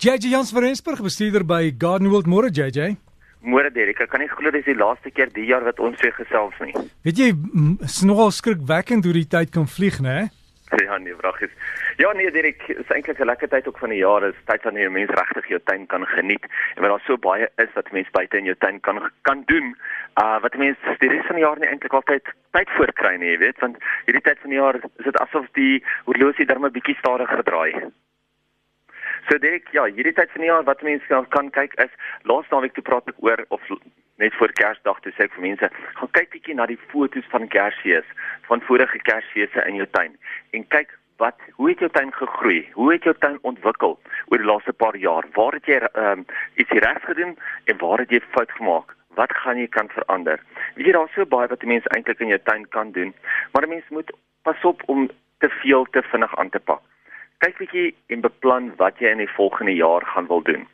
JJ Jans van Rensburg, bestuurder by Garden World Môre JJ. Môre Derek, ek kan nie glo dis die laaste keer die jaar wat ons weer gesels nie. Weet jy, is nogal skrikwekkend hoe die tyd kan vlieg, né? Ja nee, vraag is. Ja nee Derek, is eintlik 'n lekker tyd ook van die jaar. Dis tyd wanneer mense regtig jou tuin kan geniet en wat daar so baie is wat mense buite in jou tuin kan kan doen. Uh wat mense die res van die jaar nie eintlik altyd tyd voor kry nie, jy weet, want hierdie tyd van die jaar is dit asof die horlosie dan 'n bietjie stadiger draai. So Dirk, ja, hierdie tyd van die jaar wat mense kan, kan kyk is laas naweek toe praat ek oor of net voor Kersdag toe sê ek vir mense, gaan kyk bietjie na die foto's van Kersfees, van vorige Kersfeeste in jou tuin en kyk wat hoe het jou tuin gegroei? Hoe het jou tuin ontwikkel oor die laaste paar jaar? Waar het jy ehm um, iets reg gedoen en waar het jy fout gemaak? Wat gaan jy kan verander? Weet jy daar's so baie wat 'n mens eintlik in jou tuin kan doen, maar 'n mens moet pas op om te veel te vinnig aan te pak kyk bietjie en beplan wat jy in die volgende jaar gaan wil doen.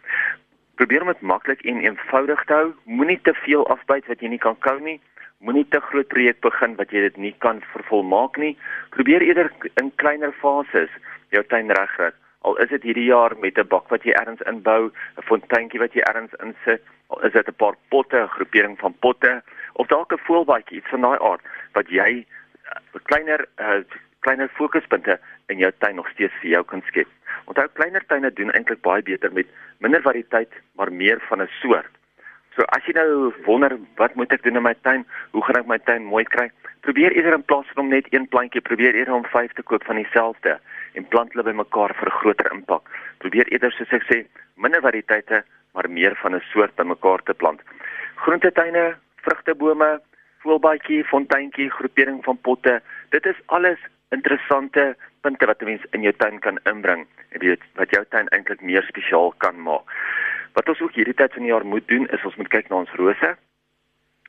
Probeer om dit maklik en eenvoudig te hou. Moenie te veel afbyt wat jy nie kan kou nie. Moenie te groot projek begin wat jy dit nie kan vervolmaak nie. Probeer eerder in kleiner fases jou tuin regkry. Al is dit hierdie jaar met 'n bak wat jy ergens inbou, 'n fonteintjie wat jy ergens insit, al is dit 'n paar potte, 'n groepering van potte of dalk 'n voelbaadjie, iets van daai aard wat jy uh, kleiner uh, kleiner fokuspunte in jou tuin nog steeds vir jou kan skep. Onthou kleiner tuine doen eintlik baie beter met minder variëteit, maar meer van 'n soort. So as jy nou wonder wat moet ek doen in my tuin? Hoe gaan ek my tuin mooi kry? Probeer eerder in plaas van om net een plantjie, probeer eerder om 5 te koop van dieselfde en plant hulle bymekaar vir 'n groter impak. Probeer eerder soos ek sê, minder variëteite, maar meer van 'n soort bymekaar te plant. Groentetuine, vrugtebome, voelbaadjie, fonteintjie, groepering van potte, dit is alles interessante punte wat 'n mens in jou tuin kan inbring weet wat jou tuin eintlik meer spesiaal kan maak. Wat ons ook hierdie tyd van die jaar moet doen is ons moet kyk na ons rose.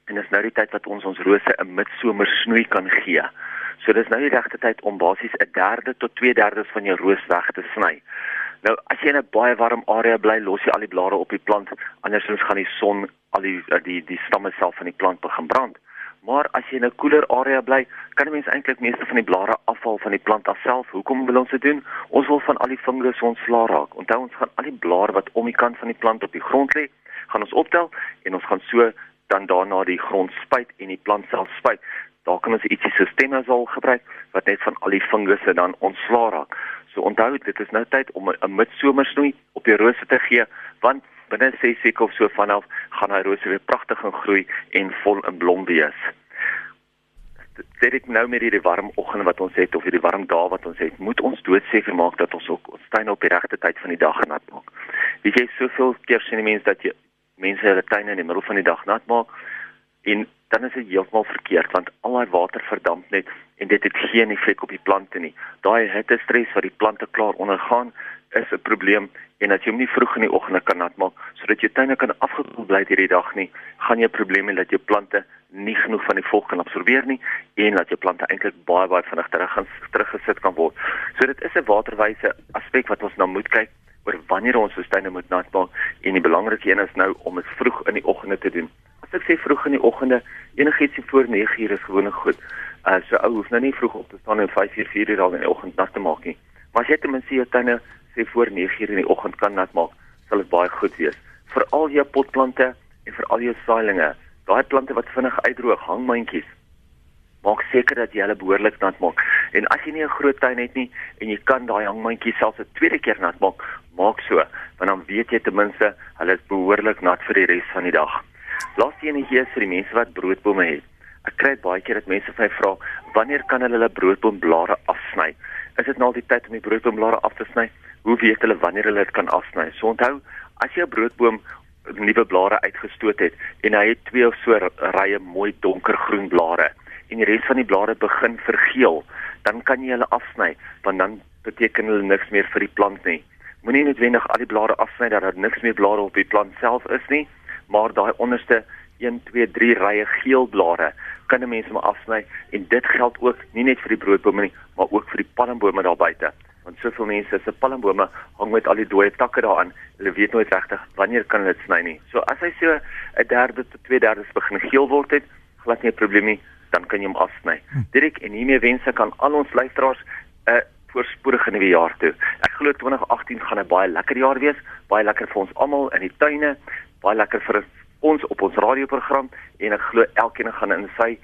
En dis nou die tyd wat ons ons rose 'n midsomer snoei kan gee. So dis nou die regte tyd om basies 'n derde tot 2/3 van jou roos weg te sny. Nou as jy in 'n baie warm area bly, los jy al die blare op die plant, andersins gaan die son al die die die stamme self van die plant begin brand. Maar as jy in 'n koeler area bly, kan 'n mens eintlik meeste van die blare afval van die plant afself. Hoekom wil ons dit doen? Ons wil van al die vingers ontslaa raak. Onthou ons gaan al die blare wat om die kant van die plant op die grond lê, gaan ons optel en ons gaan so dan daarna die grond spuit en die plant self spuit. Daar kan ons ietsie so stemazol gebruik wat net van al die vingers dan ontslaa raak. So onthou dit is nou tyd om 'n midsomersnoei op die rose te gee want binne 6 weke of so vanaf gaan hy rose weer pragtig en groei en vol in blom wees. Dit ek nou met hierdie warm oggende wat ons het of hierdie warm dae wat ons het, moet ons doodseker maak dat ons ook ons tuin op die regte tyd van die dag nat maak. Wie jy soveel keer sien mense dat jy mense hulle tuine in die middel van die dag nat maak en dan is dit heeltemal verkeerd want al daai water verdamp net en dit het geen effek op die plante nie. Daai hitte stres wat die plante klaar ondergaan is 'n probleem en as jy hom nie vroeg in die oggende kan nat maak sodat jou tuine kan afgekoel bly hierdie dag nie, gaan jy probleme hê dat jou plante nie genoeg van die vog kan absorbeer nie en dat jou plante eintlik baie baie vinnig terug gaan teruggesit kan word. So dit is 'n waterwyse aspek wat ons nou moet kyk oor wanneer ons ons tuine moet nat maak en die belangrike een is nou om dit vroeg in die oggende te doen. As ek sê vroeg in die oggende, enigiets voor 9:00 is gewoonlik goed. Uh so ou hoef nou nie vroeg op te staan en 5:00 4:00 al in die oggend nat te maak nie. Maar as jy ten minste jou tuine sê voor 9:00 in die oggend kan nat maak, sal dit baie goed wees vir al jou potplante en vir al jou saailinge. Daai plante wat vinnig uitdroog, hangmandjies. Maak seker dat jy hulle behoorlik nat maak. En as jy nie 'n groot tuin het nie en jy kan daai hangmandjies selfs 'n tweede keer nat maak, maak so, want dan weet jy ten minste hulle is behoorlik nat vir die res van die dag. Laaste enetjie is vir die mense wat broodbome het. Ek kry baie keer dat mense vir my vra, wanneer kan hulle hulle broodboomblare afsny? Is dit nou al die tyd om die broodboomblare af te sny? hoe weet hulle wanneer hulle dit kan afsny? So onthou, as jy 'n broodboom nuwe blare uitgestoot het en hy het twee of so rye mooi donkergroen blare en die res van die blare begin vergeel, dan kan jy hulle afsny want dan beteken hulle niks meer vir die plant nie. Moenie noodwendig al die blare afsny dat daar niks meer blare op die plant self is nie, maar daai onderste 1 2 3 rye geel blare kan 'n mens maar afsny en dit geld ook nie net vir die broodbome nie, maar ook vir die palmbome daar buite want soveel mense se palmbome hang met al die dooie takke daaraan. Hulle weet nooit regtig wanneer kan hulle dit sny nie. So as hy so 'n derde tot twee derdes begin geel word het, glad nie 'n probleem nie, dan kan jy hom afsny. Hm. Direk en hiermee wense kan al ons luisteraars 'n voorspoedige nuwe jaar toe. Ek glo 2018 gaan 'n baie lekker jaar wees, baie lekker vir ons almal in die tuine, baie lekker vir ons op ons radioprogram en ek glo elkeen gaan in sy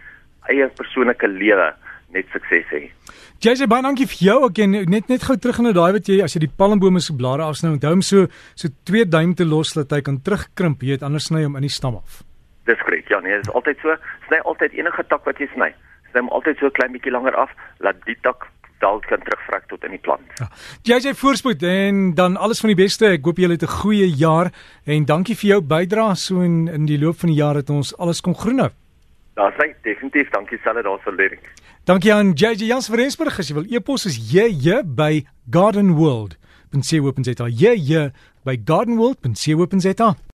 eie persoonlike lewe net sukses hê. Sê baie dankie vir jou ook en net net gou terug na daai wat jy as jy die palmbome se blare afsny, onthou om so so twee duim te los dat hy kan terugkrimp, jy weet anders sny hom in die stam af. Dis korrek. Ja, nee, dit is altyd so. Sny altyd enige tak wat jy sny. Sny hom altyd so 'n klein bietjie langer af, laat die tak dalk kan terugvrek tot in Jy sê voorspoed en dan alles van die beste. Ek hoop julle het 'n goeie jaar en dankie vir jou bydrae so in in die loop van die jaar het ons alles kon groen hou. Daar's hy, definitief. Dankie selfe daarvoor, Derek. Dankie aan JJ Jans van Rensburg. As jy wil e-pos is JJ by gardenworld.co.za. JJ by gardenworld.co.za.